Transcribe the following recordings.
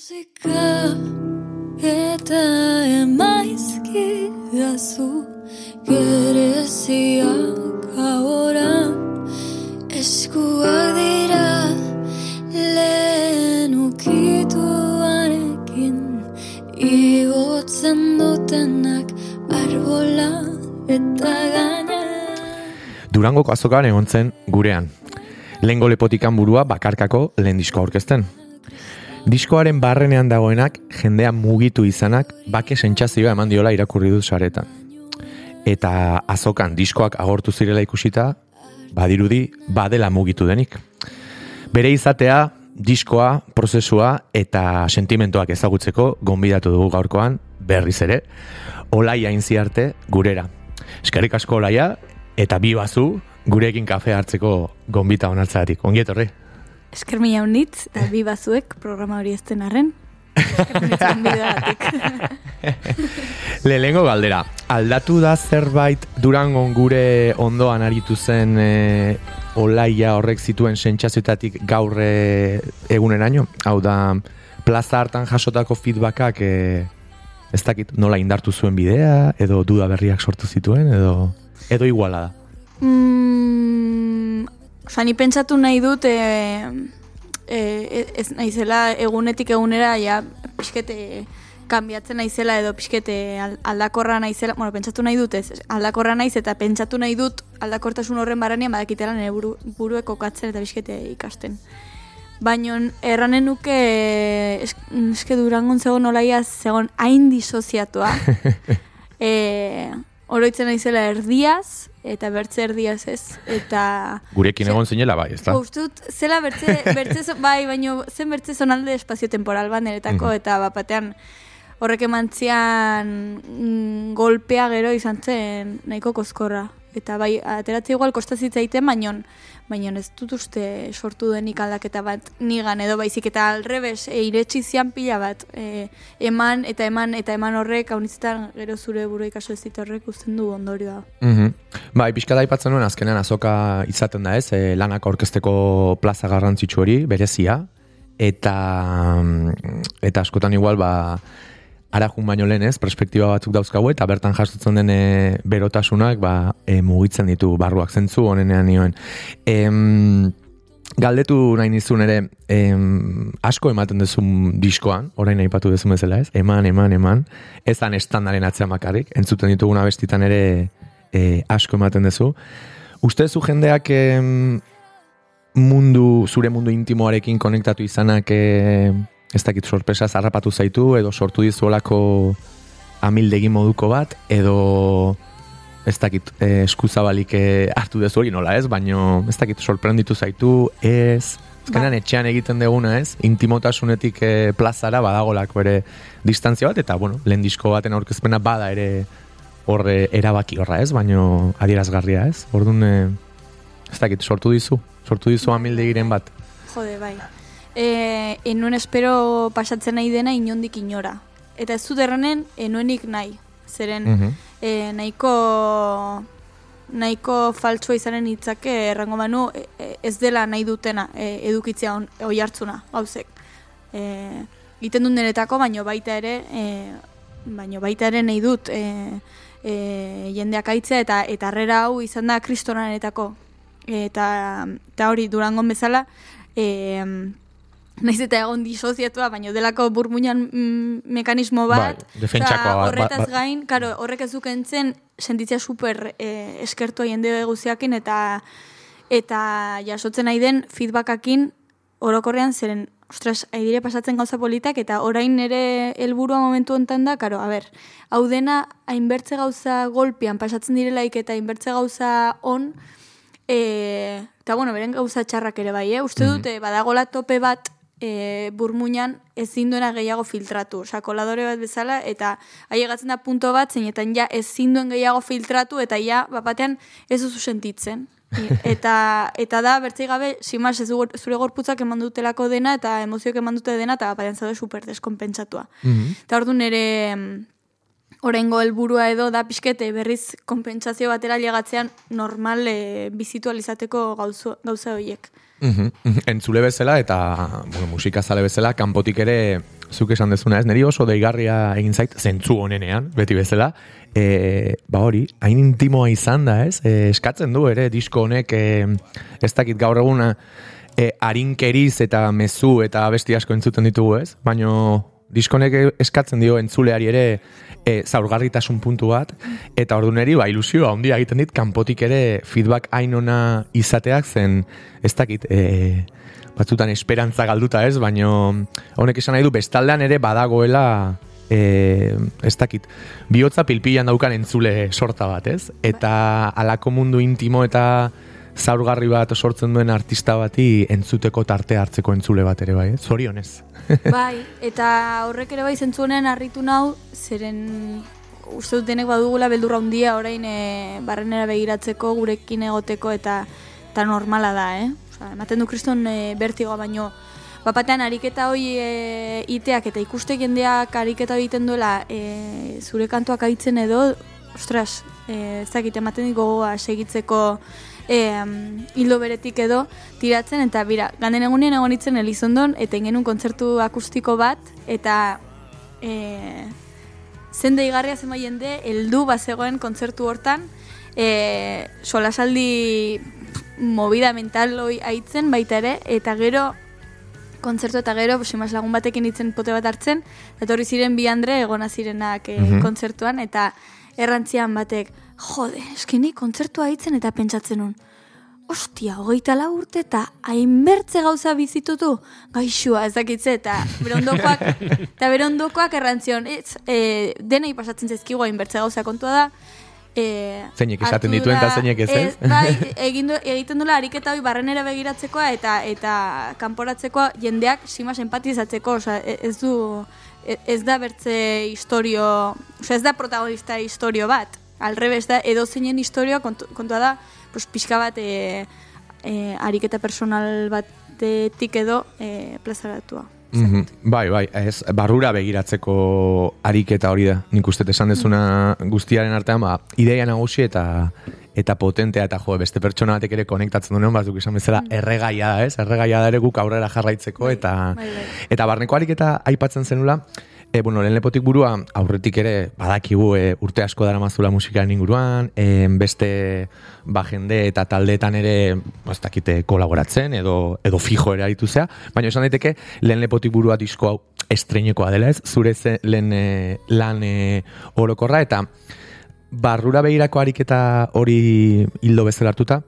Musika eta emaizki dazu gereziak ahora eskuak dira lehen ukituarekin igotzen dutenak arbola eta gaina Durangoko azokan egon zen gurean. Lengo lepotikan burua bakarkako lehen disko aurkezten. Diskoaren barrenean dagoenak jendea mugitu izanak bake sentsazioa eman diola irakurri dut saretan. Eta azokan diskoak agortu zirela ikusita, badirudi badela mugitu denik. Bere izatea, diskoa, prozesua eta sentimentoak ezagutzeko gonbidatu dugu gaurkoan berriz ere, olaia inziarte gurera. Eskerrik asko olaia, eta bi bazu gurekin kafe hartzeko gonbita onartzatik. Ongi etorri. Esker mila honitz, eta bi bazuek programa hori ez den arren. Lehengo galdera, aldatu da zerbait durangon gure ondoan aritu zen e, olaia horrek zituen sentsazioetatik gaur e, eguneraino? Hau da, plaza hartan jasotako feedbackak e, ez dakit nola indartu zuen bidea, edo duda berriak sortu zituen, edo edo iguala da? Mm, Osa, ni pentsatu nahi dut, e, e, ez naizela egunetik egunera, ja, pixkete kanbiatzen naizela edo pixkete aldakorra naizela, bueno, pentsatu nahi dut ez, aldakorra naiz eta pentsatu nahi dut aldakortasun horren baranian badakitela nire buru, buruek kokatzen eta pixkete ikasten. Baina erranen nuke eske durangon zegoen olaia zegoen hain disoziatua. e, oroitzen naizela erdiaz, eta bertze erdiaz ez, eta... Gurekin egon zinela bai, ez da? Ustut, zela bertze, bertze bai, baino zen bertze zonalde espazio temporal baneretako, eta bapatean horrek emantzian mm, golpea gero izan zen nahiko kozkorra. Eta bai, ateratzi igual kostazitzaiten, baino, baina ez dut uste sortu denik aldaketa bat nigan edo baizik eta alrebes e, iretsi zian pila bat e, eman eta eman eta eman horrek haunitzetan gero zure buru ikaso ez horrek usten du ondorioa. Mm -hmm. Bai, pixka da ipatzen nuen azkenean azoka izaten da ez, e, lanak orkesteko plaza garrantzitsu hori, berezia, eta eta askotan igual ba arajun baino lehen ez, perspektiba batzuk dauzkagu eta bertan jasotzen den e, berotasunak ba, e, mugitzen ditu barruak zentzu honenean nioen. Em, galdetu nahi nizun ere em, asko ematen duzun diskoan, orain aipatu duzu bezala ez, eman, eman, eman, ezan estandaren atzea makarrik, entzuten dituguna bestitan ere e, asko ematen duzu. Uste zu jendeak em, mundu, zure mundu intimoarekin konektatu izanak e, ez dakit sorpresa zarrapatu zaitu, edo sortu dizuolako amildegi moduko bat, edo ez dakit eh, eskuzabalik eh, hartu dezu hori nola ez, baino ez dakit sorprenditu zaitu, ez, ezkenean ba. etxean egiten deguna ez, intimotasunetik eh, plazara badagolako ere distantzia bat, eta bueno, lehen disko baten aurkezpena bada ere horre erabaki horra ez, baino adierazgarria ez, orduan eh, ez dakit sortu dizu, sortu dizu amildegiren bat. Jode, bai e, enuen espero pasatzen nahi dena inondik inora. Eta ez zuderrenen enuenik nahi. Zeren mm nahiko nahiko faltsua izanen hitzake errango manu e, e, ez dela nahi dutena e, edukitzea on, oi hartzuna, gauzek. E, Giten dut niretako, baino baita ere e, baino baita ere nahi dut e, e, jendeak aitzea eta eta harrera hau izan da kristonaretako. Eta, eta hori durangon bezala e, Naiz eta egon disoziatua, baina delako burmuinan mm, mekanismo bat. Bai, defentsakoa bat. Horretaz gain, karo, horrek ez dukentzen sentitzea super eh, eskertua jende eguziakin eta eta jasotzen nahi den feedbackakin orokorrean zeren ostras, aidire pasatzen gauza politak eta orain nire helburua momentu hontan da, karo, a ber, hau dena hainbertze gauza golpian pasatzen direlaik eta hainbertze gauza on, e, eta bueno, beren gauza txarrak ere bai, eh? uste mhm. dute, badagola tope bat e, burmuinan ezin duena gehiago filtratu. Osa, koladore bat bezala, eta ailegatzen da punto bat, zeinetan ja ezin duen gehiago filtratu, eta ja, bapatean ez duzu sentitzen. eta, eta da, bertzei gabe, simas ez zure gorputzak eman dutelako dena, eta emozioak eman dute dena, eta bapatean zaude super deskompensatua. Mm -hmm. Eta hor nere Horengo helburua edo da pixkete berriz konpentsazio batera llegatzean normal e, bizitualizateko gauza horiek. Entzule bezala eta bueno, musika zale bezala kanpotik ere zuk esan dezuna ez, niri oso deigarria egin zait, zentzu honenean, beti bezala, e, ba hori, hain intimoa izan da ez, e, eskatzen du ere disko honek, e, ez dakit gaur eguna, e, harinkeriz eta mezu eta besti asko entzuten ditugu ez, baino diskonek eskatzen dio entzuleari ere e, zaurgarritasun puntu bat, eta orduneri ba, ilusioa handia egiten dit, kanpotik ere feedback hain ona izateak zen, ez dakit, e, batzutan esperantza galduta ez, baino honek esan nahi du bestaldean ere badagoela e, ez dakit, bihotza pilpilan daukan entzule sorta bat ez, eta alako mundu intimo eta zaurgarri bat sortzen duen artista bati entzuteko tarte hartzeko entzule bat ere bai, eh? zorionez. bai, eta horrek ere bai zentzunen harritu nau, zeren uste dut denek badugula beldurra handia orain e, barrenera begiratzeko, gurekin egoteko eta eta normala da, eh? Osa, ematen du kriston e, bertigoa baino, bapatean ariketa hoi e, iteak eta ikuste jendeak ariketa egiten duela e, zure kantuak aitzen edo, ostras, e, ez dakit ematen dit gogoa segitzeko e, hildo beretik edo tiratzen, eta bira, ganden egunean egon itzen Elizondon, eta ingenun kontzertu akustiko bat, eta e, zen deigarria zema jende, eldu bazegoen kontzertu hortan, e, solasaldi movida mental hoi aitzen baita ere, eta gero kontzertu eta gero, simas lagun batekin itzen pote bat hartzen, eta hori ziren bi Andre egona zirenak e, Mhm. kontzertuan, eta errantzian batek, jode, eskini kontzertua aitzen eta pentsatzen nun. Ostia, hogeita lau urte eta hainbertze gauza bizitutu, gaixua ez dakitze, eta berondokoak, eta berondokoak errantzion, ez, e, denei pasatzen zaizkigu hainbertze gauza kontua da, e, Zeinek hartu dituen eta zeinek ez, ez? bai, egin du, egiten dula ariketa hori barrenera begiratzekoa eta eta kanporatzekoa jendeak simas empatizatzeko, osea, e- ez du e- ez da bertze historio, osea, ez da protagonista historio bat. Al revés da edo zeinen historioa kontu, kontua da, pues pixka bat e, e, ariketa personal batetik edo e, plazaratua. Mhm, Bai, bai, ez, barrura begiratzeko ariketa hori da. Nik uste esan dezuna guztiaren artean, ba, ideia nagusi eta eta potentea eta jo, beste pertsona batek ere konektatzen duen, batzuk esan bezala, erregaia da, ez? Erregaia da ere guk aurrera jarraitzeko Bai, eta bai, bai. eta barneko ariketa aipatzen zenula, E, bueno, lehen lepotik burua, aurretik ere, badakigu e, urte asko dara mazula musikaren inguruan, e, beste ba, jende eta taldeetan ere, ez dakite, kolaboratzen, edo, edo fijo ere aritu zea, baina esan daiteke, lehen lepotik burua disko hau estreinekoa dela ez, zure ze, lehen e, lan e, orokorra, eta barrura behirako ariketa hori hildo bezala hartuta,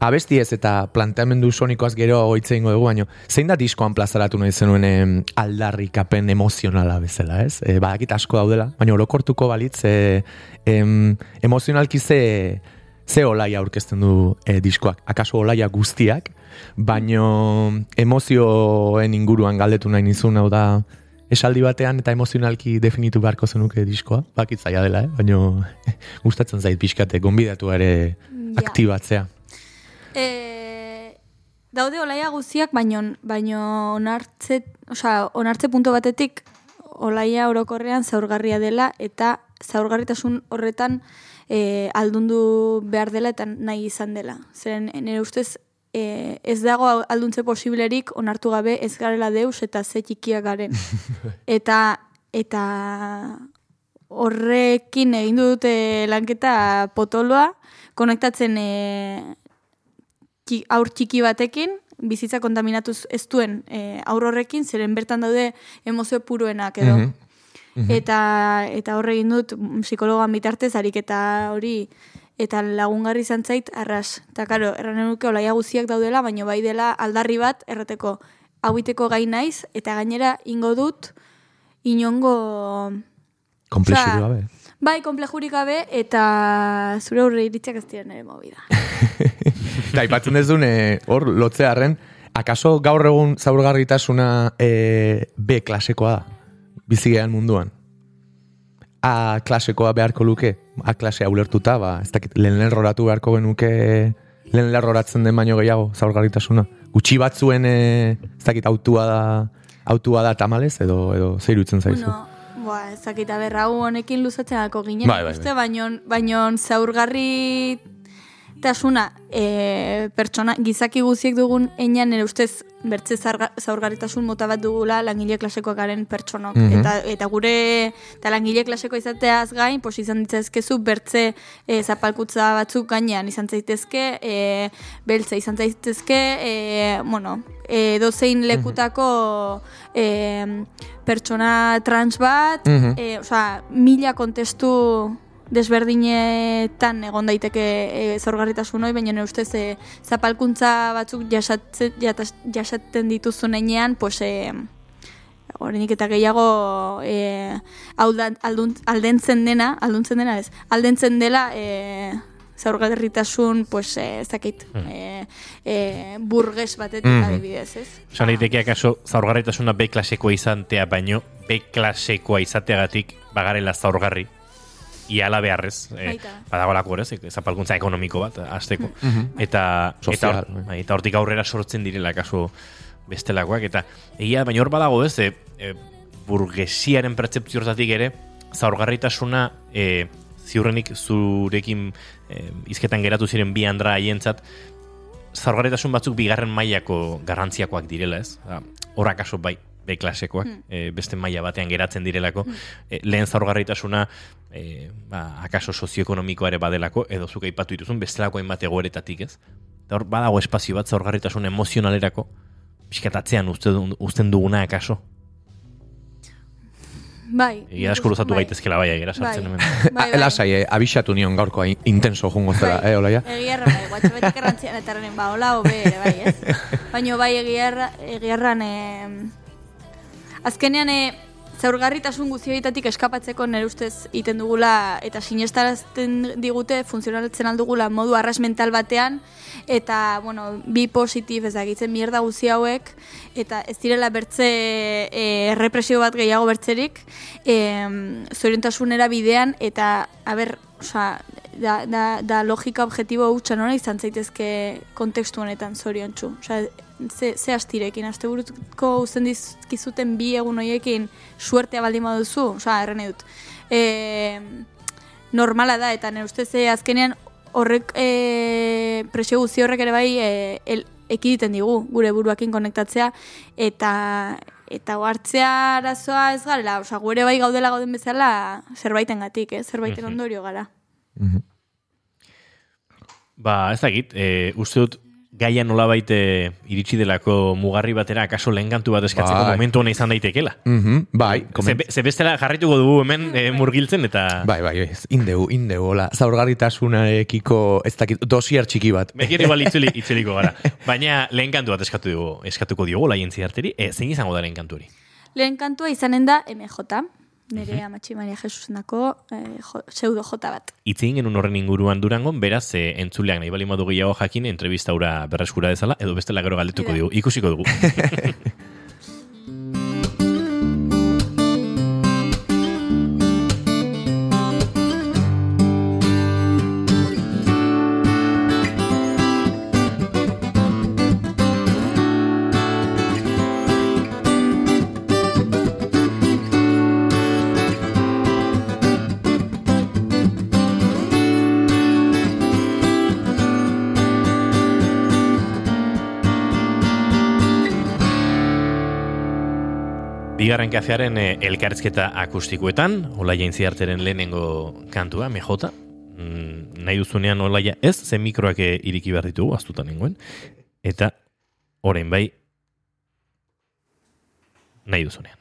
abesti ez eta planteamendu sonikoaz gero oitze ingo dugu, baino, zein da diskoan plazaratu nahi zenuen aldarrikapen emozionala bezala, ez? E, badakit asko daudela, baina orokortuko balitz, e, em, emozionalki ze, ze olaia aurkezten du e, diskoak, akaso olaia guztiak, baino emozioen inguruan galdetu nahi nizun, hau da, esaldi batean eta emozionalki definitu beharko zenuke diskoa, bakit zaila dela, eh? baino gustatzen zait pixkate, gonbidatu ere Ja. aktibatzea. E, daude olaia guztiak, baino, baino onartze, osea, onartze punto batetik olaia orokorrean zaurgarria dela eta zaurgarritasun horretan e, aldundu behar dela eta nahi izan dela. Zeren nire ustez e, ez dago alduntze posiblerik onartu gabe ez garela deus eta ze txikiak garen. eta eta horrekin egin dute lanketa potoloa, konektatzen e, ki, aur txiki batekin, bizitza kontaminatuz ez duen e, aur horrekin, zeren bertan daude emozio puruenak edo. Mhm. Eta, eta horre egin dut mm, psikologoan bitartez, ariketa hori eta lagungarri izan zait arras. Eta karo, erran nuke olaia guziak daudela, baina bai dela aldarri bat errateko hauiteko gai naiz, eta gainera ingo dut inongo... Komplexu Osea, gabe. Bai, komplejurik gabe, eta zure aurre iritziak ez diren ere movida. Eta aipatzen ez duen, eh, hor, lotzearen, akaso gaur egun zaurgarritasuna e, B klasekoa da, bizigean munduan. A klasekoa beharko luke, A klasea ulertuta, ba, ez dakit, lehen lerroratu beharko genuke, lehen lerroratzen den baino gehiago zaurgarritasuna. Gutxi batzuen, e, ez dakit, autua da, autua da tamalez, edo, edo zeirutzen zaizu. Bueno, Boa, ez dakit, aber, hau honekin luzatzen alko ginen, Bai, bai, uste, baino, baino zaurgarri zaurgarritasuna e, pertsona, gizaki guziek dugun enean nire ustez bertze zaurgarritasun mota bat dugula langile klasekoak garen pertsonok. Mhm. eta, eta gure, eta langile klaseko izateaz gain, pos izan ditzazkezu bertze e, zapalkutza batzuk gainean izan zaitezke, e, beltza izan zaitezke, e, bueno, e, dozein lekutako e, pertsona trans bat, Mhm. e, osea, mila kontestu desberdinetan egon daiteke e, zorgarritasun hori, baina ustez e, zapalkuntza batzuk jasatzen, jatas- jasaten dituzun enean, pues, e, Horenik eta gehiago e, aldan, aldun, aldentzen dena, alduntzen dena ez, aldentzen dela e, zaurgarritasun, pues, e, ez dakit, e, e, burges batetik Mhm. adibidez, ez? Esan daiteke akaso zaurgarritasuna B klasekoa izantea baino B klasekoa izateagatik bagarela zaurgarri iala beharrez, e, badagolako horrez, zapalkuntza ekonomiko bat, azteko. Mhm. Eta, Sozial, eta, bai. eta hortik aurrera sortzen direla kasu bestelakoak. Eta egia, baina hor badago ez, e, e, burgesiaren pertzeptziozatik ere, zaurgarritasuna e, ziurrenik zurekin e, izketan geratu ziren bi andra haientzat, zaurgarritasun batzuk bigarren mailako garrantziakoak direla, ez? Horra kaso bai, B klasekoak, e, beste maila batean geratzen direlako. E, lehen zaurgarritasuna, e, ba, akaso sozioekonomikoa ere badelako, edo zuk aipatu dituzun, bestelako hainbat egoeretatik, ez? Eta hor badago espazio bat zaurgarritasun emozionalerako, pixkatatzean uste, uzten duguna akaso. Bai. Egia asko luzatu bai. gaitezkela bai, agira sartzen Bai. hemen. Bai, Ah, bai. Lasai, eh, abixatu nion gaurkoa in- intenso jungo zela, Bai. eh, olaia? Egiarra bai, guatxobetik errantzian eta horren ba, hola, hobe bai, ez? Baina bai, egiarra, egiarran, eh, azkenean, eh, zaurgarritasun guzioitatik eskapatzeko nire ustez iten dugula eta sinestarazten digute funtzionaltzen aldugula modu arras mental batean eta, bueno, bi positif ez dakitzen mierda guzi hauek eta ez direla bertze e, represio bat gehiago bertzerik e, zoriontasunera bidean eta, a ber, osea, da, da, da logika objetibo hutsa nola izan zaitezke kontekstu honetan zoriontsu. Osea, ze, ze astirekin, aste buruko uzten dizkizuten bi egun hoiekin suertea baldin baduzu, osea, erren dut. E, normala da, eta nire ustez eh, azkenean horrek e, presio guzti horrek ere bai e, el, ekiditen digu gure buruakin konektatzea eta eta hartzea arazoa ez garela, osea, gure bai gaudela gauden bezala zerbaitengatik, eh? zerbaiten ondorio gara. Ba, ez dakit, e, uste dut gaia nolabait e, iritsi delako mugarri batera akaso lehen kantu bat eskatzeko Bai. momentu hona izan daitekela. Mhm, bai, Ze, komen- ze bestela jarrituko dugu hemen e, murgiltzen eta... bai, bai, ez, indeu, indeu, hola, zaurgarritasunarekiko, ez dakit, dosier txiki bat. Bekir igual itzuli, itzuliko gara. Baina lehen kantu bat eskatu dugu, eskatuko diogu laien ziarteri. E, zein izango da lehen kantu hori? Lehen kantua izanen da MJ, nire amatxi Maria Jesusendako eh, jo, pseudo J bat. Itzein genuen horren inguruan durangon, beraz, e, entzuleak nahi bali madu gehiago jakin, entrevistaura berreskura dezala, edo bestela gero galdetuko dugu, ikusiko dugu. Bigarren kafearen e, elkarrizketa akustikoetan, Olaia Intziarteren lehenengo kantua, MJ. Mm, nahi duzunean Olaia ez, zen mikroak e, iriki behar ditugu, astutan nengoen. Eta, orain bai, nahi duzunean.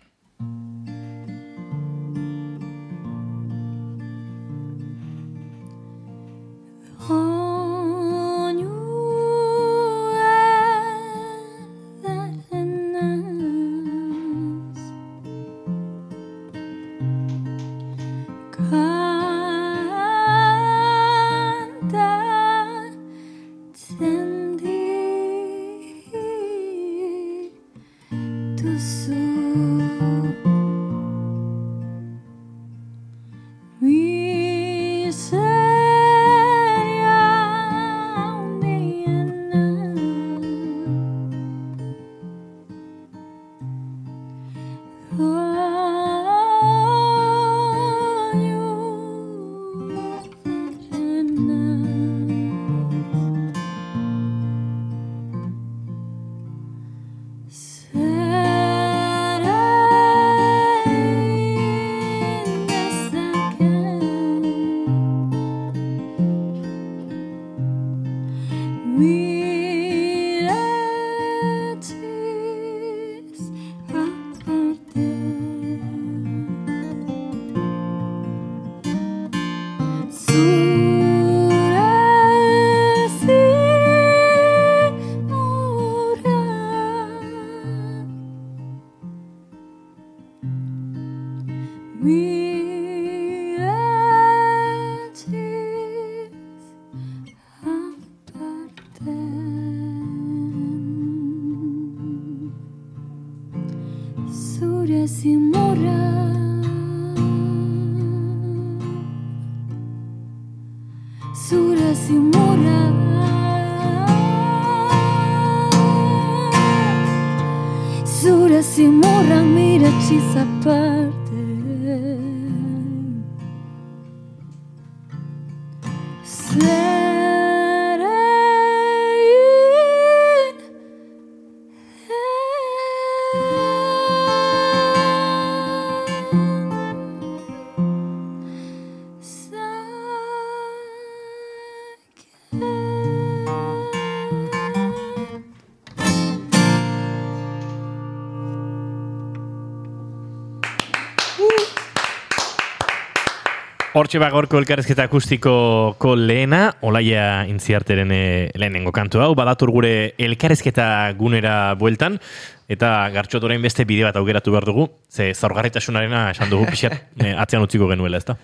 Hortxe bagorko elkarrezketa akustiko lehena, Olaia Intziarteren eh, lehenengo kantu hau, badatur gure elkarrezketa gunera bueltan, eta gartxot orain beste bide bat augeratu behar dugu, ze zaurgarritasunarena esan dugu pixat eh, atzean utziko genuela, ezta?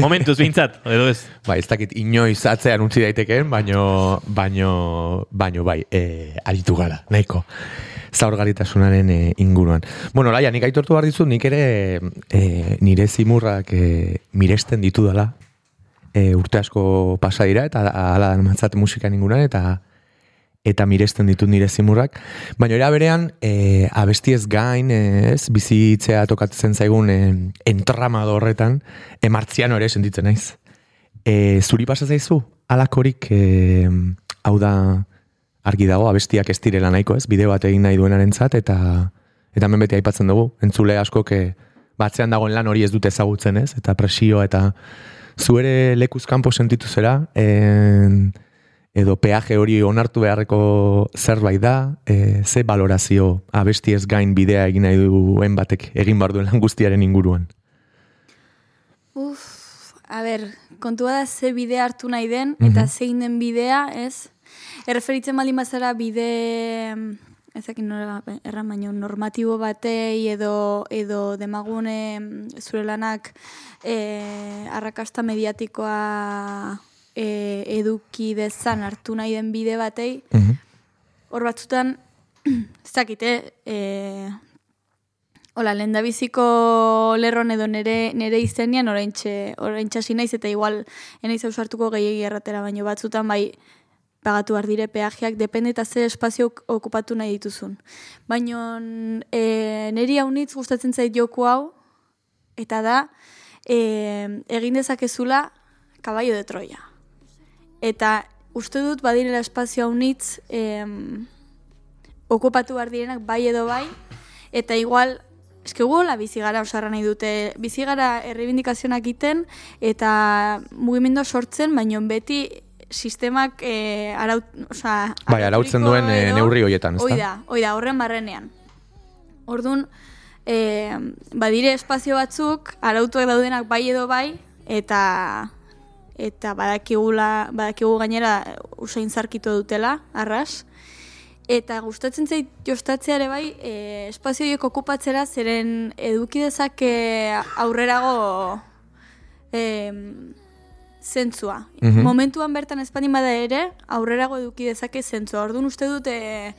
Momentuz behintzat, edo ez? Ba, ez dakit inoiz atzean utzi daitekeen, baino, baino, baino bai, e, aritu gara, nahiko zaurgaritasunaren e, inguruan. Bueno, laia, nik aitortu behar dizut, nik ere e, nire zimurrak e, miresten ditu dela, e, urte asko pasa dira, eta ala matzat musikan inguruan, eta eta miresten ditut nire zimurrak. Baina era berean, e, abestiez gain, ez, bizitzea tokatzen zaigun e, entramado horretan, e, martziano ere sentitzen naiz. E, zuri pasa zaizu, alakorik, e, hau da, argi dago, abestiak ez direla nahiko, ez, bideo bat egin nahi duenarentzat eta eta hemen beti aipatzen dugu, entzule asko ke batzean dagoen lan hori ez dute ezagutzen, ez, eta presio eta zu ere lekuz kanpo sentitu zera, en, edo peaje hori onartu beharreko zerbait da, e, ze valorazio abesti ez gain bidea egin nahi duen batek egin bar duen lan guztiaren inguruan. Uf, a ber, kontua da ze bidea hartu nahi den, eta zein den bidea, ez? Erreferitzen baldin bazara bide, ezakin nola erran baino, normatibo batei edo, edo demagune zure lanak e, arrakasta mediatikoa e, eduki dezan hartu nahi den bide batei, hor batzutan, ez dakite, e, Hola, lehen da biziko lerron edo nere, nere izenian oraintxe, oraintxe naiz eta igual enaiz ausartuko gehiagi erratera, baino batzutan bai pagatu behar dire peajeak, depende eta ze espazio ok- okupatu nahi dituzun. Baino e, neri haunitz gustatzen zait joku hau, eta da, e, egin dezakezula kabaio de Troya. Eta uste dut badirela espazio haunitz em, okupatu behar direnak bai edo bai, eta igual, eske guola bizigara osarra nahi dute, bizigara errebindikazionak egiten, eta mugimendua sortzen, baino beti sistemak e, araut, oza, Bai, arautzen duen, eh, neurri horietan, ezta? Hoi da, hoi da, horren barrenean. Orduan, e, badire espazio batzuk, arautuak daudenak bai edo bai, eta eta badakigula, badakigu gainera usain zarkitu dutela, arras. Eta gustatzen zait jostatzea ere bai, e, espazio horiek okupatzera zeren eduki dezake aurrerago e, zentzua. Mhm. Momentuan bertan espaldin bada ere, aurrerago eduki dezake zentzua. Orduan uste dut e,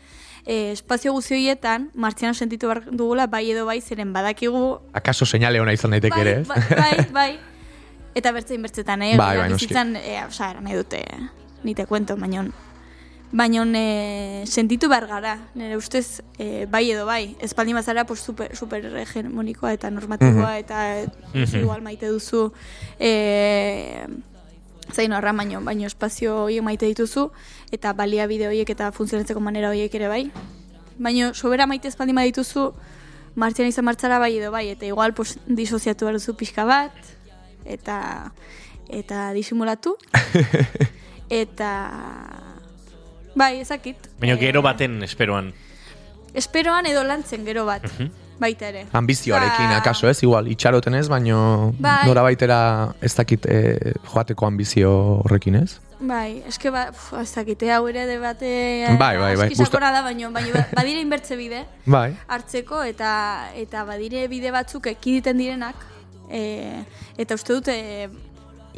e, espazio guzi horietan, martziano sentitu behar dugula bai edo bai, zeren badakigu Akaso seinale ona izan daiteke ere, ez? bai, bai, bai. Eta bertzein bertzetan, eh? Bai, bai, noski. bizitzan, eh, eran nahi dute, ni te cuento, baina eh, sentitu behar gara, nire ustez eh, bai edo bai, espaldin bazara pues, super, super hegemonikoa eta normatiboa eta Mhm. igual maite duzu eh, zaino arra baino, baino espazio horiek maite dituzu eta baliabide horiek eta funtzionatzeko manera horiek ere bai. Baino sobera maite espaldin badituzu martzian izan martzara bai edo bai, eta igual pues, disoziatu behar duzu pixka bat, eta eta disimulatu, eta bai, ezakit. Baina Eh, gero baten esperoan. Esperoan edo lantzen gero bat, baita ere. Ambizioarekin, Ba- akaso ez, igual, itxaroten ez, baino Bai. nora baitera ez dakit eh, joateko ambizio horrekin ez? Bai, eske ba, pf, ez dakite hau ere debate Bai, bai, bai, sakona da, baino, baino ba- badire inbertze bide Bai. hartzeko eta eta badire bide batzuk ekiditen direnak E, eta uste dut, e,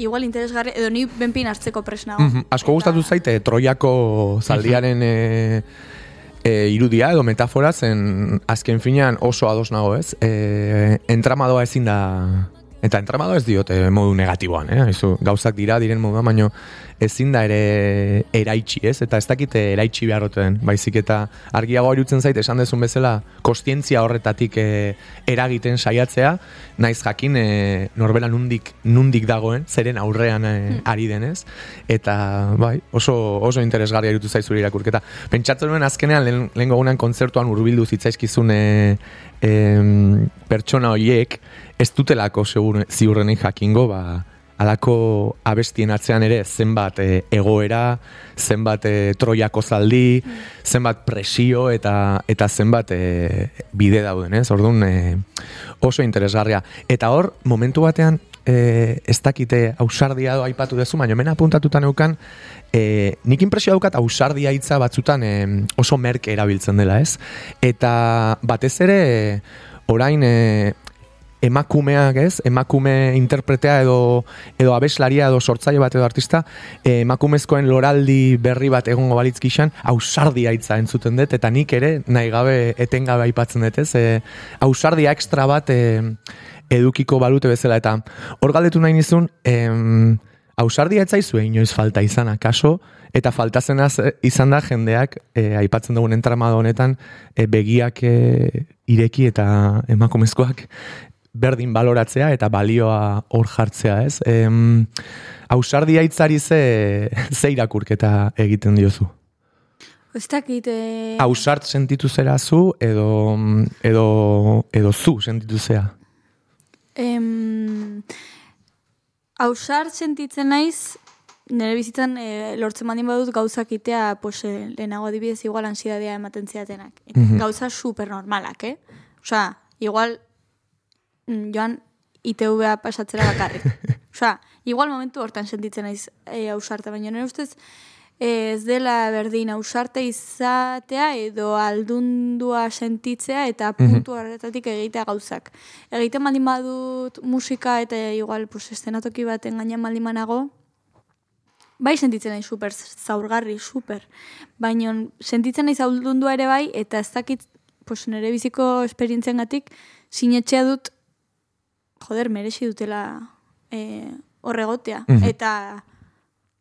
igual interesgarri, edo ni benpin hartzeko presnago. Mhm. Asko gustatu zaite Troiako zaldiaren e, e, irudia edo metafora zen azken finean oso ados nago ez. E, entramadoa ezin da Eta entramadoa ez diote modu negatiboan, eh? Aizu, gauzak dira, diren moduan, baino ezin da ere eraitsi, ez? Eta ez dakite eraitsi beharroten, baizik eta argiago irutzen zait, esan dezun bezala, kostientzia horretatik e, eragiten saiatzea, naiz jakin e, norbera nundik, nundik dagoen, zeren aurrean e, ari denez, eta bai, oso, oso interesgarria irutu zaizuri irakurketa. Pentsatzen nuen azkenean, lehen, lehen gogunan kontzertuan urbildu zitzaizkizun e, pertsona horiek ez dutelako segur, ziurrenik jakingo, ba, alako abestien atzean ere zenbat e, egoera, zenbat e, troiako zaldi, zenbat presio eta eta zenbat e, bide dauden, ez? Orduan e, oso interesgarria. Eta hor, momentu batean, e, ez dakite ausardia do aipatu dezu, baina hemen apuntatuta neukan, e, nik impresio daukat ausardia hitza batzutan e, oso merke erabiltzen dela, ez? Eta batez ere, orain e, emakumeak, ez? Emakume interpretea edo edo abeslaria edo sortzaile bat edo artista, eh, emakumezkoen loraldi berri bat egongo balitz gixan, ausardia hitza entzuten dut eta nik ere nahi gabe etengabe aipatzen dut, ez? E, ausardia extra bat e, edukiko balute bezala eta hor galdetu nahi nizun, em, ausardia etzaizue inoiz falta izan akaso, eta faltazen az, izan da jendeak e, aipatzen dugun entramado honetan e, begiak e, ireki eta emakumezkoak berdin baloratzea eta balioa hor jartzea, ez? Em, ausardia hitzari ze, ze irakurketa egiten diozu? Ez dakit... E... Ausart sentitu zera zu edo, edo, edo zu sentitu zea? Em, ausart sentitzen naiz, nire bizitzan e, lortzen mandin badut gauzak itea, pues, e, lehenago adibidez igual ansiedadea ematen zidatenak. Mhm. Gauza super normalak, eh? Osa, igual mm, joan ITV-a pasatzera bakarrik. Osa, igual momentu hortan sentitzen naiz e, ausarte, baina nire ustez e, ez dela berdin ausarte izatea edo aldundua sentitzea eta puntu horretatik egitea gauzak. Egiten baldin badut musika eta igual pues, estenatoki baten gainean baldin manago, bai sentitzen naiz super zaurgarri, super. Baina sentitzen naiz aldundua ere bai, eta ez dakit pues, nire biziko esperientziengatik sinetxea dut joder, merezi dutela e, horregotea. Mhm. Eta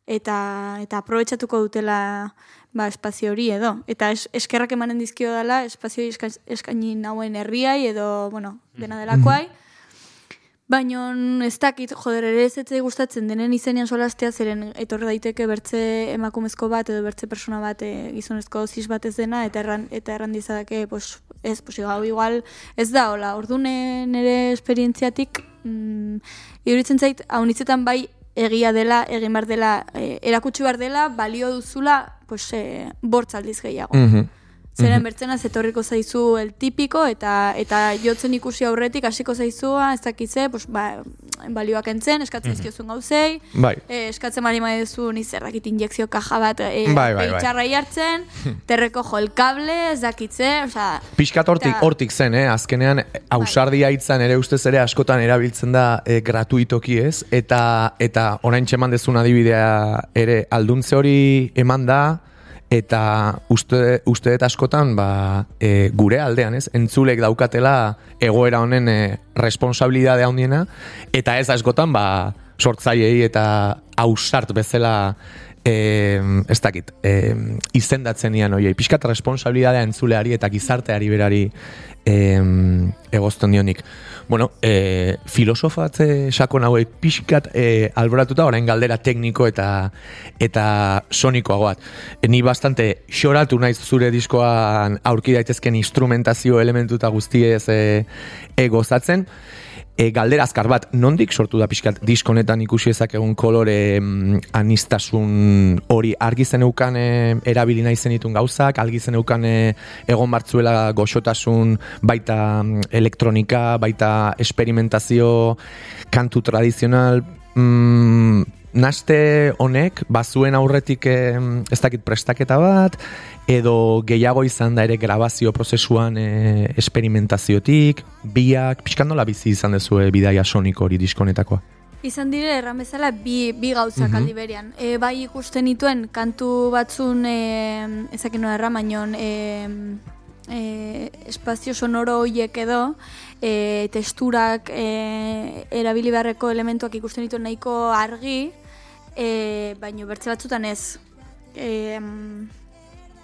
eta eta aprobetxatuko dutela ba, espazio hori edo. Eta es, eskerrak emanen dizkio dela espazio eska, eskaini nauen herriai edo, bueno, dena delakoai. Baina ez dakit, joder, ere ez etzai gustatzen denen izenean solastea zeren etorre daiteke bertze emakumezko bat edo bertze persona bat e, gizonezko zis bat ez dena eta erran, eta erran dizadake, pues, ez, pues, hau igual ez da, hola, ordune nire esperientziatik mm, iduritzen zait, hau nitzetan bai egia dela, egin behar dela, e, erakutsi behar dela, balio duzula, pues, e, bortzaldiz gehiago. Mhm. Zeren bertzena zetorriko zaizu el tipiko eta eta jotzen ikusi aurretik hasiko zaizua, ez dakitze, pues, ba, balioak entzen, eskatzen izkiozun gauzei, Bai. e, eskatzen bali maezu ni zer dakit injekzio kaja bat e, Bai, bai, bai. hartzen, te recojo el cable, ez dakitze, osea, Piskat hortik, hortik zen, eh? azkenean ausardia hitzan ere ustez ere askotan erabiltzen da e, gratuitoki ez, eta eta orain txeman dezun adibidea ere alduntze hori eman da, eta uste, uste askotan ba, e, gure aldean, ez? Entzulek daukatela egoera honen e, responsabilidadea handiena, eta ez askotan ba, sortzaileei eta ausart bezala e, ez dakit, e, izendatzen nian oiei, pixkat responsabilidadea entzuleari eta gizarteari berari e, egozten dionik. Bueno, e, filosofatze sakon hauek pixkat e, alboratuta orain galdera tekniko eta eta sonikoagoat. E, ni bastante xoratu naiz zure diskoan aurki daitezken instrumentazio elementu eta guztiez e, e, gozatzen. E, galdera azkar bat, nondik sortu da pixkat diskonetan ikusi ezakegun kolore mm, anistasun hori argi zeneukan e, erabili nahi zenitun gauzak, argi zeneukan e, egon bartzuela goxotasun baita mm, elektronika, baita esperimentazio, kantu tradizional, mm, naste honek, bazuen aurretik ez dakit prestaketa bat, edo gehiago izan da ere grabazio prozesuan e, esperimentaziotik, biak, pixkan nola bizi izan dezue bidaia soniko hori diskonetakoa? Izan dire, erran bezala, bi, bi gauzak Mhm. aldi berean. E, bai ikusten nituen, kantu batzun, e, ezakin nola erran, baino, e, e, espazio sonoro horiek edo, e, testurak, e, erabili beharreko elementuak ikusten nituen nahiko argi, e, baino bertze batzutan ez. E,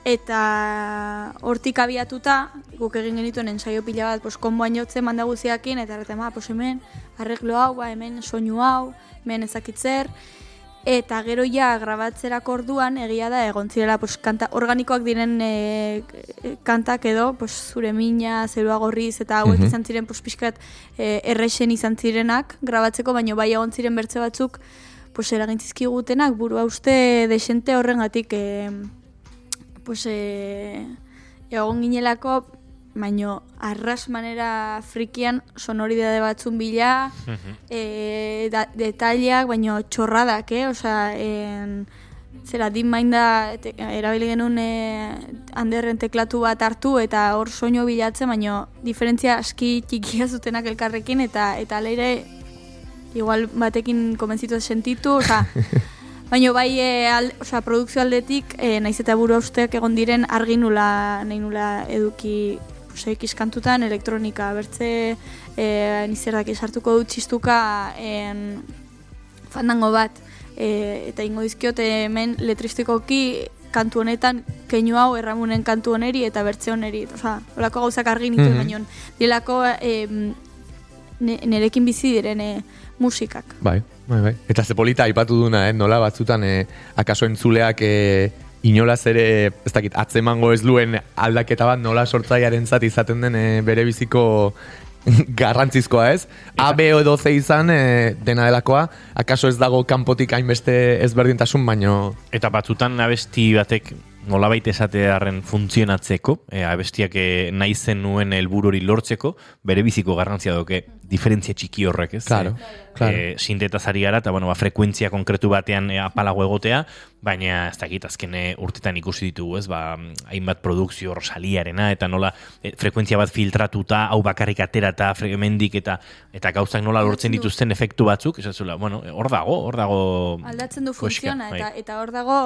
eta hortik abiatuta, guk egin genituen ensaio pila bat, pues, konboan jotzen manda guziakin, eta erraten, ba, pues, hemen, arreglo hau, ba, hemen soinu hau, hemen ezakitzer, eta gero ja grabatzerako orduan egia da egon zirela pues, kanta organikoak diren e, kantak edo pues, zure mina, zerua gorriz eta hauek Mhm. izan ziren pues, pixkat e, errexen izan zirenak grabatzeko, baino bai egon ziren bertze batzuk pues, eragintzizkigutenak burua uste desente horrengatik e, pues, e, egon ginelako baino arras manera frikian sonoridade batzun bila, e, da, detaileak, baino txorradak, eh? Osea, en, zera, din main da, te, erabili genuen e, handerren teklatu bat hartu eta hor soinu bilatzen, baino diferentzia aski txikia zutenak elkarrekin eta eta leire igual batekin konbentzitu sentitu, osea, Baina bai, e, al, osea, produkzio aldetik, e, naiz eta buru usteak egon diren argi nula, nahi nula eduki osea, ikiskantutan, elektronika, bertze, e, nizerdak esartuko dut txistuka en, fandango bat, e, eta ingo dizkiot hemen letristikoki kantu honetan keinu hau erramunen kantu honeri eta bertze honeri. Osea, olako gauzak argi nituen, Mhm. baino dilako e, nerekin bizi diren e, musikak. Bai, bai, bai. Eta ze polita aipatu duna, eh? nola batzutan eh, akaso entzuleak eh, inolaz ere, ez dakit, atzemango ez luen aldaketa bat nola sortzaiaren zat izaten den eh, bere biziko garrantzizkoa ez. A, B edo C izan eh, dena delakoa, akaso ez dago kanpotik hainbeste ezberdintasun, baino... Eta batzutan abesti batek nolabait esatearen funtzionatzeko, e, abestiak e, nahi zen nuen helburu hori lortzeko, bere biziko garrantzia doke diferentzia txiki horrek, ez? Claro, E, claro. E, sintetazari gara, eta bueno, ba, frekuentzia konkretu batean e, apalago egotea, baina ez dakit azken e, urtetan ikusi ditugu, ez? Ba, hainbat produkzio rosaliarena, eta nola e, frekuentzia bat filtratuta, hau bakarrik atera eta fremendik, eta eta gauzak nola lortzen dituzten efektu batzuk, esazula, bueno, e, hor dago, hor dago... Aldatzen du funtziona, bai. eta, eta hor dago,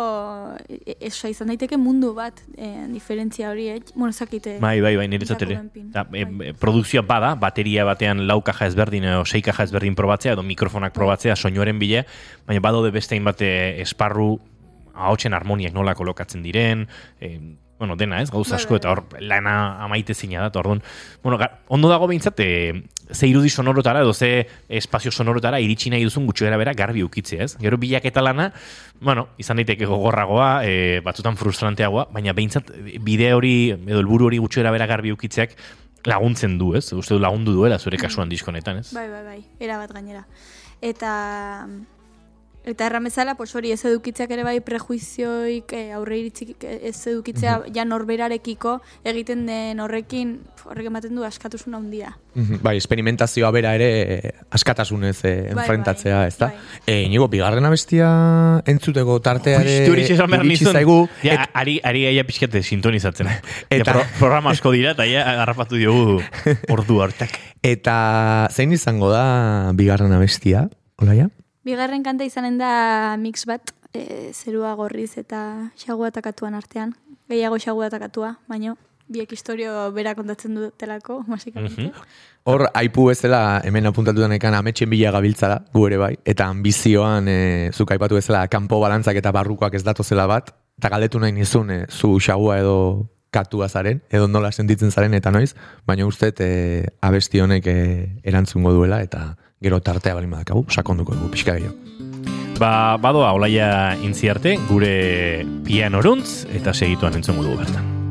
e- esoa izan daiteke mundu bat, e, diferentzia hori, eh? bueno, zakite. Bai, bai, bai, niretzat ere. E, Bai. e, produkzioa bada, bateria batean lau kaja ezberdin edo sei kaja ezberdin probatzea edo mikrofonak probatzea soinuaren bile, baina badaude beste hainbat e, esparru ahotsen harmoniak nola kolokatzen diren, e, bueno, dena ez, gauza asko, eta hor lana amaite zina da, orduan, bueno, ondo dago behintzat, e, ze irudi sonorotara edo ze espazio sonorotara iritsi nahi duzun gutxi bera garbi ukitzea, ez? Gero bilaketa lana, bueno, izan daiteke gogorragoa, e, batzutan frustranteagoa, baina behintzat bide hori edo helburu hori gutxi bera garbi ukitzeak laguntzen du, ez? Uste du lagundu duela zure kasuan diskonetan, ez? Bai, bai, bai, era bat gainera. Eta eta erran bezala, pues hori ez edukitzeak ere bai prejuizioik eh, aurre iritzik ez edukitzea ja norberarekiko egiten den horrekin horrek ematen du askatasun handia. Mhm, Bai, experimentazioa bera ere eh, askatasunez eh, Bai, enfrentatzea, bai, ez da? bai. E, inigo, bigarren abestia entzuteko tartea ere iritsi zaigu. Ja, et- ari, ari aia pixkate sintonizatzen. Eta- Eta pro, programa asko dira, eta ja harrapatu diogu ordu hartak. Eta zein izango da bigarren abestia, Olaia? Bigarren kanta izanen da mix bat, e, zerua gorriz eta xagua takatuan artean. Gehiago xagua takatua, baino biek historio bera kontatzen dutelako, basikamente. Mhm. Hor, aipu bezala, hemen apuntatu denekan, ametxen bila gabiltza da, gu ere bai, eta ambizioan, e, zuk aipatu bezala, kanpo balantzak eta barrukoak ez datozela bat, eta galdetu nahi nizun, e, zu xagua edo katua zaren, edo nola sentitzen zaren eta noiz, baina uste e, abesti honek e, erantzungo duela, eta gero tartea bali madakagu, sakonduko dugu, pixka gehiago. Ba, badoa, olaia intzi arte, gure pianoruntz, eta segituan entzongo dugu bertan.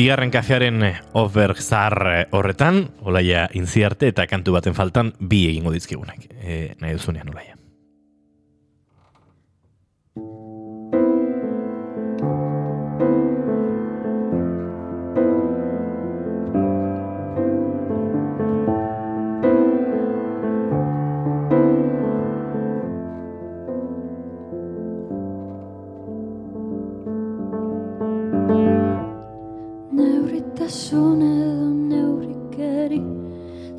bigarren kafearen eh, offer zahar eh, horretan, olaia intziarte eta kantu baten faltan bi egingo dizkigunak. E, nahi duzunean olaia.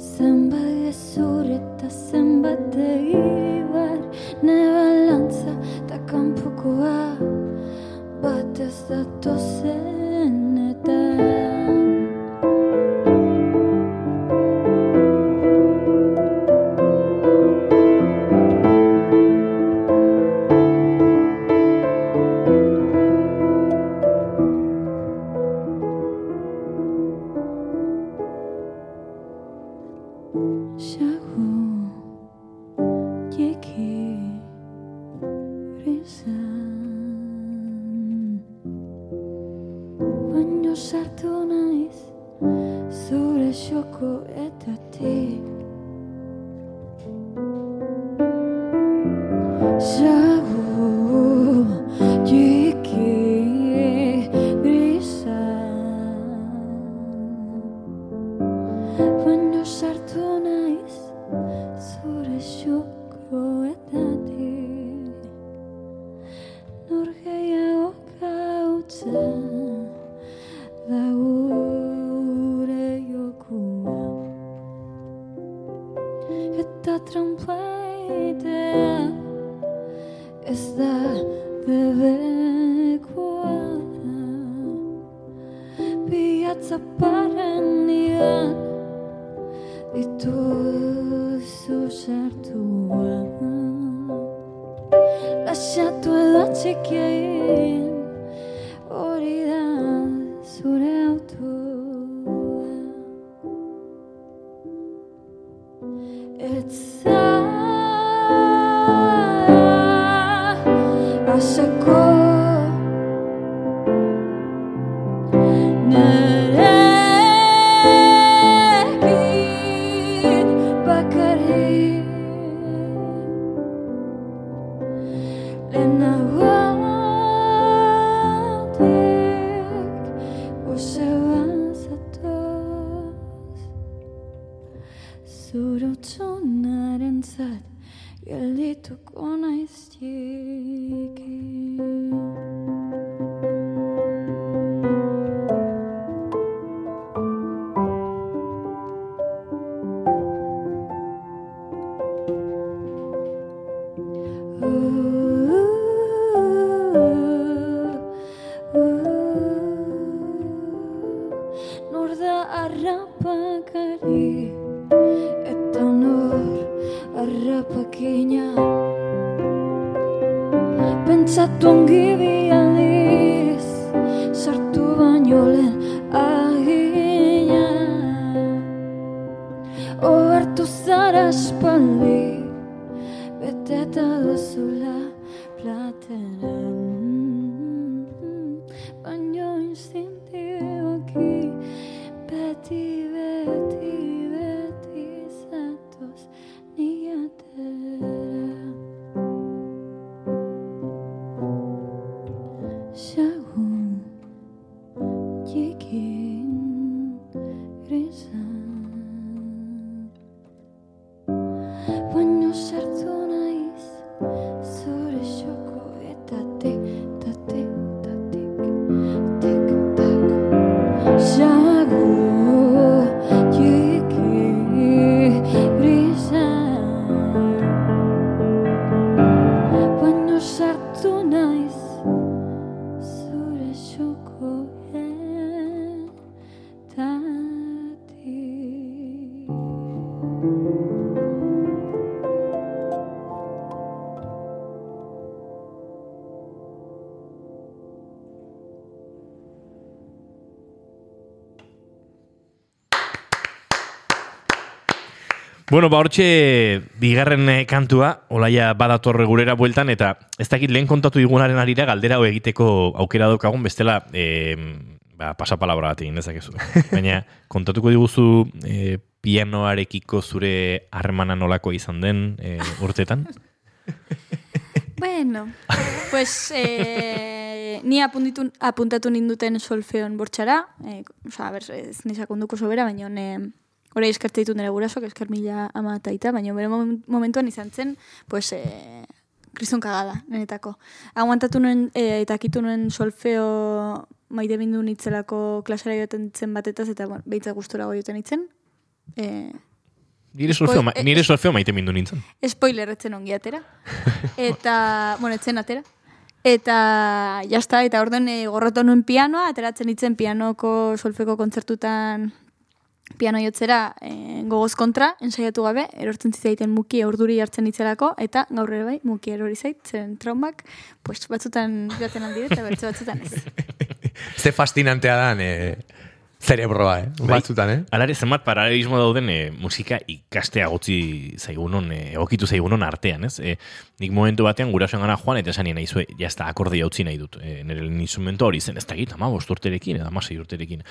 Zenbait gezur eta zenbat egibar Neba lantza eta kanpokoa Batez datoz done. Bueno, ba, hortxe, bigarren eh, kantua, olaia badatorre gurera bueltan, eta ez dakit lehen kontatu digunaren arira, galdera hoe egiteko aukera daukagun, bestela, e, ba, pasapalabra bat egin dezakezu. Baina, kontatuko diguzu e, pianoarekiko zure harremana nolako izan den e, urtetan? bueno, pues, e, ni apuntitu, apuntatu ninduten solfeon bortxara, e, oza, ber, ez nizakonduko sobera, baina, ne, Hora eskarte ditut nire gurasoak, esker mila ama taita, baina bere momen- momentuan izan zen, pues, eh, kriston kagada, nenetako. Aguantatu nuen, eh, eta akitu nuen solfeo maite bindu nitzelako klasera joaten zen batetaz, eta bueno, behitza gustura joaten itzen. Eh, Nire solfeo, ma, eh, nire solfeo maite mindu nintzen. spoiler etzen ongi atera. Eta, bueno, etzen atera. Eta, jazta, eta orden e, gorrotu nuen pianoa, ateratzen itzen pianoko solfeko kontzertutan piano jotzera e, gogoz kontra, ensaiatu gabe, erortzen zitzaiten muki urduri hartzen itzelako, eta gaur ere bai, muki erori zait, zen traumak, pues, batzutan joaten aldire, eta bertze batzutan ez. Ze fascinantea dan e, cerebroa, eh? Bai. Batzutan, eh? Alare, zenbat paralelismo dauden e, musika ikastea gotzi zaigunon, e, egokitu zaigunon artean, ez? E, nik momentu batean gurasoen gana joan, eta esan nahi zue, jazta akordia utzi nahi dut. E, nire instrumento hori zen, ez da gita, ma, bost urterekin, edo amasei urterekin.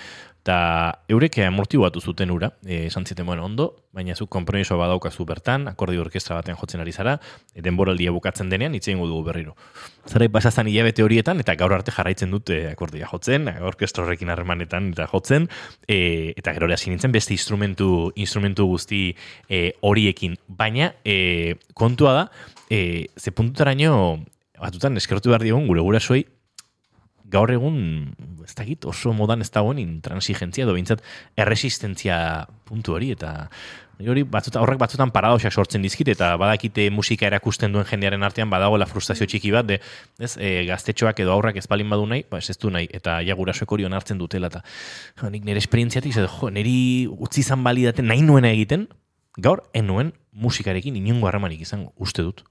Eta eurek amortibatu zuten ura, e, esan ziten, bueno, ondo, baina zu kompromiso badaukazu bertan, akordio orkestra batean jotzen ari zara, e, denboraldia bukatzen denean, hitz egingo dugu berriro. Zara pasazan hilabete horietan, eta gaur arte jarraitzen dut e, akordia jotzen, orkestra horrekin harremanetan eta jotzen, e, eta gero hasi nintzen beste instrumentu, instrumentu guzti e, horiekin. Baina, e, kontua da, e, ze puntutaraino, batutan eskertu behar digun gure gurasoei, gaur egun, ez dakit, oso modan ez dagoen intransigentzia, edo bintzat erresistentzia puntu hori, eta hori batzuta, horrek batzutan paradoxak sortzen dizkit, eta badakite musika erakusten duen jendearen artean badagoela frustrazio txiki bat, de, ez, e, gaztetxoak edo aurrak ez balin badu nahi, ba, ez du nahi, eta ja gurasoek hori onartzen dutela, eta jo, nik nire esperientziatik, zede, jo, niri utzi izan balidaten nahi nuena egiten, gaur, enuen musikarekin inungo harremanik izango, uste dut.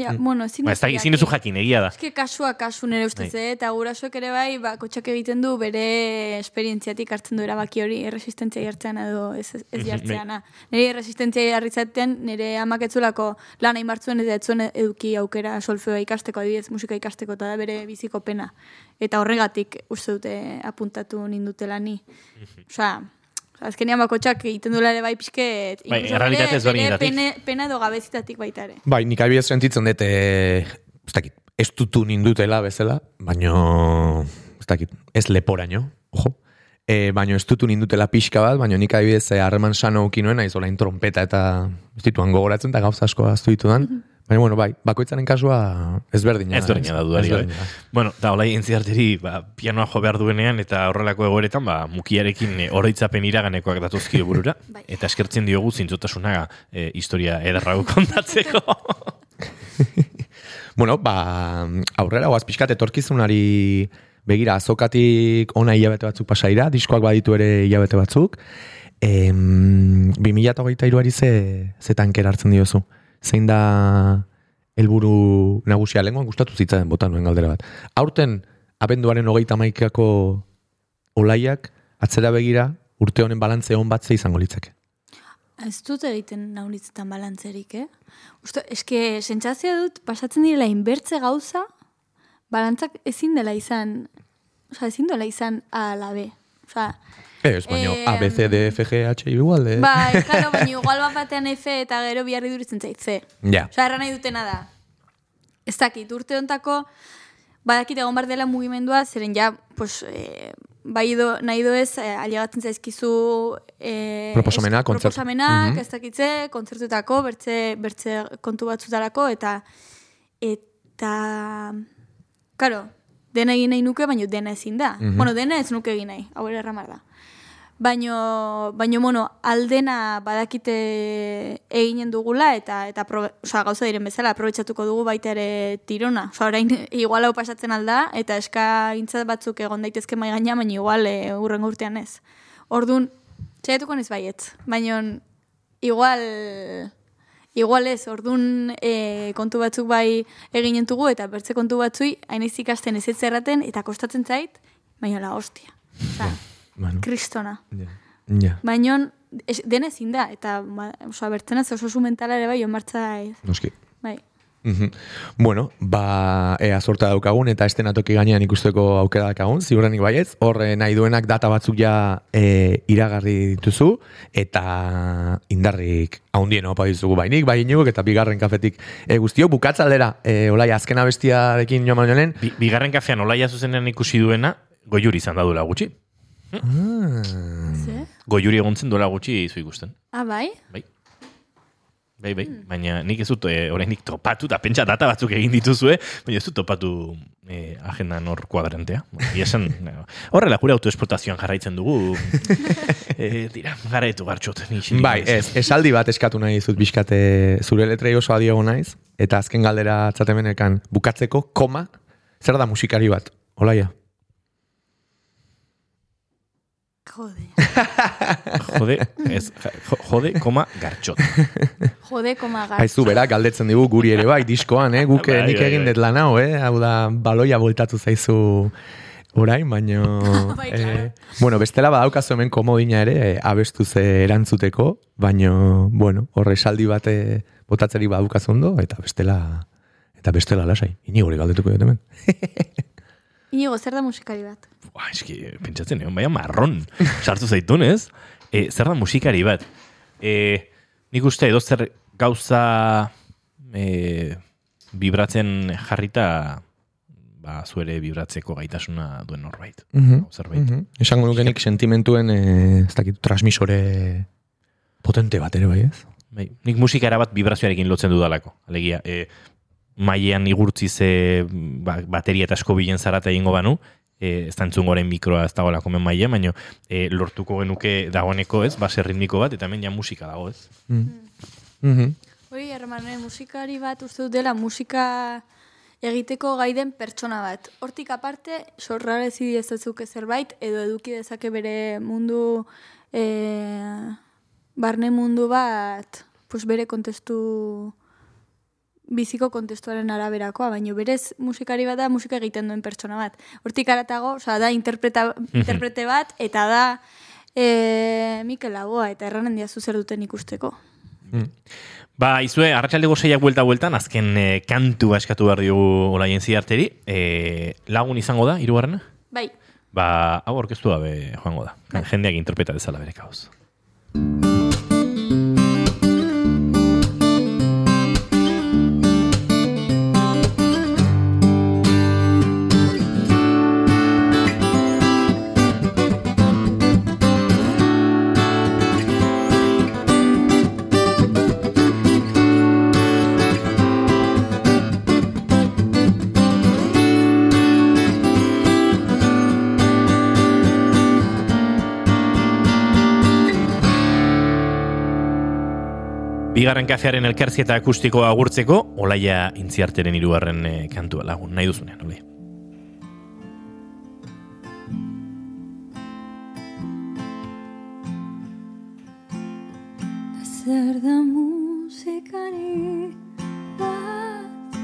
Ja, bueno, ezin Ba, ez da, duzu ezin duzu jakin. egia da. Eske kasua kasu nire ustez, eh? eta gurasoek ere bai, ba, kotxak egiten du bere esperientziatik hartzen du erabaki hori erresistentzia jartzean edo ez, ez, ez jartzeana. Nire erresistentzia jarritzaten, nire amak etzulako lan hain martzuen eta etzuen eduki aukera solfeoa ikasteko, adibidez musika ikasteko, eta da bere biziko pena. Eta horregatik uste dute apuntatu nindutela ni. Osea, azkenean bakotxak egiten duela ere bai pixket, Bai, incluso errealitate bere- ezberdinetatik. bere pene- Pena edo gabezitatik baita ere. Bai, nik adibidez sentitzen dut, e, ez dakit, ez dutu nindutela bezala, baino, ez dakit, ez leporaino, ojo, e, baino ez dutu nindutela pixka bat, baino nik adibidez e, harreman sano ukinoen, naiz olain trompeta eta ez dituan gogoratzen, eta gauza asko aztu ditudan, baina, bueno, bai, bakoitzaren kasua ezberdina. Ez berdina da dudari. Ezberdina. Bueno, da hola entziarteri, ba, pianoa jo behar duenean eta horrelako egoeretan, ba, mukiarekin e, oroitzapen iraganekoak datuzkio burura. Bai. Eta eskertzen diogu zintzotasuna e, historia ederrago kontatzeko. Bueno, ba, aurrera, oaz pixkat etorkizunari begira, azokatik ona hilabete batzuk pasaira, diskoak baditu ere hilabete batzuk. Em, 2008 iruari ze, ze tankera hartzen diozu. Zein da helburu nagusia lenguan gustatu zitzaren bota nuen galdera bat. Aurten, abenduaren hogeita maikako olaiak, atzera begira, urte honen balantze hon bat ze izango litzake. Ez dut egiten naulitzetan balantzerik, eh? Uste, eske, sentsazioa dut, pasatzen direla inbertze gauza, balantzak ezin dela izan, oza, ezin dela izan A ala B. Oza, Ez, baina Em, A, B, C, D, F, G, H, igual, de... bai, claro, baina igual bat batean F eta gero biharri duritzen zait, C. Ja. Osa, erran nahi dutena da. Ez dakit, urte hontako, badakit egon bar dela mugimendua, zeren ja, pues, eh, bai do, nahi do ez, eh, ailegatzen zaizkizu... Eh, Proposamenak, es- kontzertu. Proposamenak, Mhm. ez dakitze, kontzertuetako, bertze, bertze kontu batzutarako, eta, eta, karo, dena egin nahi nuke, baina dena ezin da. Mhm. Bueno, dena ez nuke egin nahi, hau ere erramar da. Baino, baino, bueno, aldena badakite eginen dugula eta eta probe, osea, gauza diren bezala aprobetxatuko dugu baita ere tirona. Osea, orain igual hau pasatzen alda eta eska gintzat batzuk egon daitezke mai gaina, baina igual e, urrengo urtean ez. Ordun saiatuko naiz baietz. Baino igual Igual ez, ordun e, kontu batzuk bai eginen dugu eta bertze kontu batzui hainez ikasten ez ez erraten eta kostatzen zait, baina la hostia. Osea, Bueno, kristona. ja. Ja, Baina dena ezin da, eta ba, oso, bertzen ez oso zu mentala ere bai, onmartza ez. noski. Bai. Mhm. Bueno, ba, ea sorta daukagun eta estenatoki gainean ikusteko aukera daukagun, ziurrenik baietz, horre nahi duenak data batzuk ja e, iragarri dituzu, eta indarrik haundien opa dizugu bainik, bai inugok, eta bigarren kafetik e, guztio, bukatzaldera, e, olai, azkena bestiarekin joan baino lehen, Bi, bigarren kafean olaia zuzenean ikusi duena, goiuri izan da duela gutxi. Ah, Ze? Goiuri egontzen duela gutxi zu ikusten. Ah, bai? Bai. Bai, bai, baina nik ez dut e, oraindik topatu, eta pentsa data batzuk egin dituzue, baina ez dut topatu e, agendan hor kuadrantea. Bueno, ia esan, no, horrela gure autoesplotazioan jarraitzen dugu. e, dira, garaitu gartxot. bai, ez, esaldi bat eskatu nahi dizut bizkate zure letrei oso adiogo naiz, eta azken galdera atzatemenekan bukatzeko, koma, zer da musikari bat, olaia? Jode. Jode, ez, jo- jode, koma, gartxot. Jode, koma gar. Aizu, bera, galdetzen digu guri ere bai, diskoan, eh? Guk eh, Bai, nik bai, egin bai. dut lan hau, eh? Hau da, baloia voltatu zaizu orain, baino... Bai, claro. bueno, bestela badaukazu hemen komodina ere, eh, abestu ze erantzuteko, baino, bueno, horre esaldi bat eh, botatzeri badaukazu ondo, eta bestela... Eta bestela lasai, ini hori galdetuko dut hemen. Inigo, zer da musikari bat? Ba, eski, pentsatzen, egon baina marron sartu zaitun, ez? E, zer da musikari bat? E, nik uste edo zer gauza e, vibratzen jarrita ba, zuere vibratzeko gaitasuna duen norbait. Mhm, Zerbait. mhm. Esango nukenik sentimentuen, eh, ez dakit, transmisore potente bat ere bai, ez? Bai, nik musika erabat vibrazioarekin lotzen dudalako. Alegia, e, mailean igurtzi ze ba, bateria eta asko bilen zarata egingo banu, e, ez da entzun goren mikroa ez dagoela komen mailean, baina e, lortuko genuke dagoeneko ez, base ritmiko bat, eta hemen ja musika dago ez. Mhm. Hori, hermane, musikari bat uste dut dela musika egiteko gaiden pertsona bat. Hortik aparte, sorrarezi dezazuke zerbait, edo eduki dezake bere mundu, e, barne mundu bat, pues bere kontestu biziko kontestuaren araberakoa, baina berez musikari bat da musika egiten duen pertsona bat. Hortik aratago, osea, da interpreta, interprete bat, eta da e, Mikel Laboa, eta erranen diazu zer duten ikusteko. Ba, izue, arratsaldeko seiak buelta bueltan, azken e, kantua eskatu behar diogu olaien ziarteri, e, lagun izango da, hirugarrena? Bai, Ba, hau orkestu gabe joango da. Jendeak interpreta dezala bere kauz. Bigarren kafearen elkarzi eta akustikoa agurtzeko, olaia intziarteren hirugarren e, kantua. Lagun, nahi duzunean, ole. Zer da musikari bat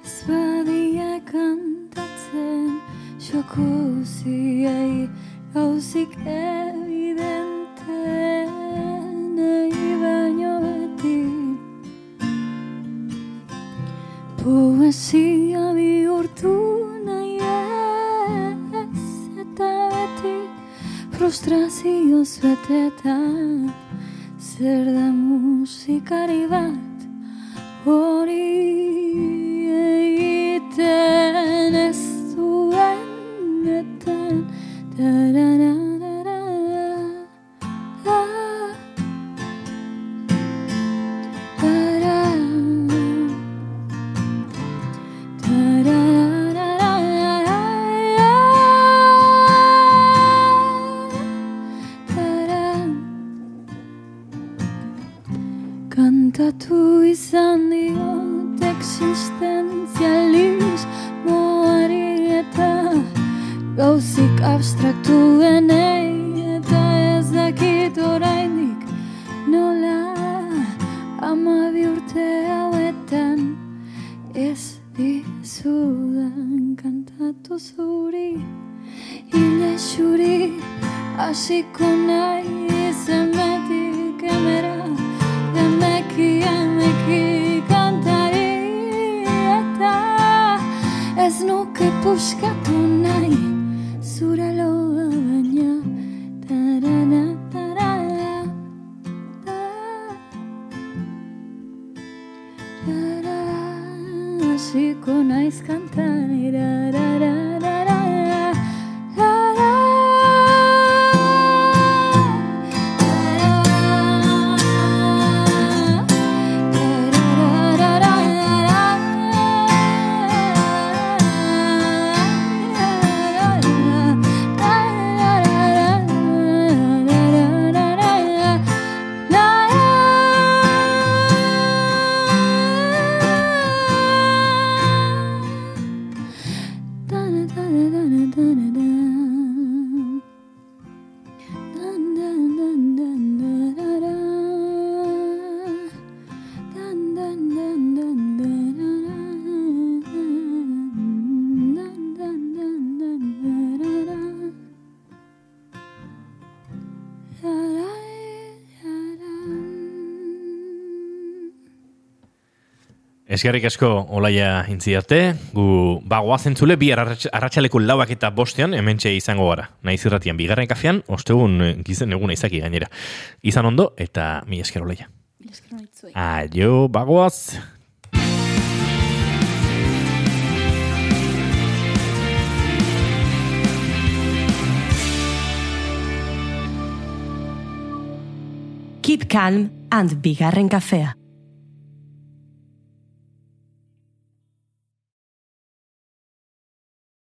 Ez badia kantatzen Xoko ziei gauzik evidente Nei baino beti. Poesia bihurtu nahi ez Eta beti frustrazioz beteta Zer da musikari bat hori egiten ez duenetan Tarararara, Eskerrik asko olaia intziate, gu bagoa zentzule bi arratsaleko lauak eta bostean hementxe izango gara. Naiz irratian bigarren kafean, ostegun eh, gizen eguna izaki gainera. Izan ondo eta mi esker olaia. Esker. Aio, bagoaz! Keep calm and bigarren kafea.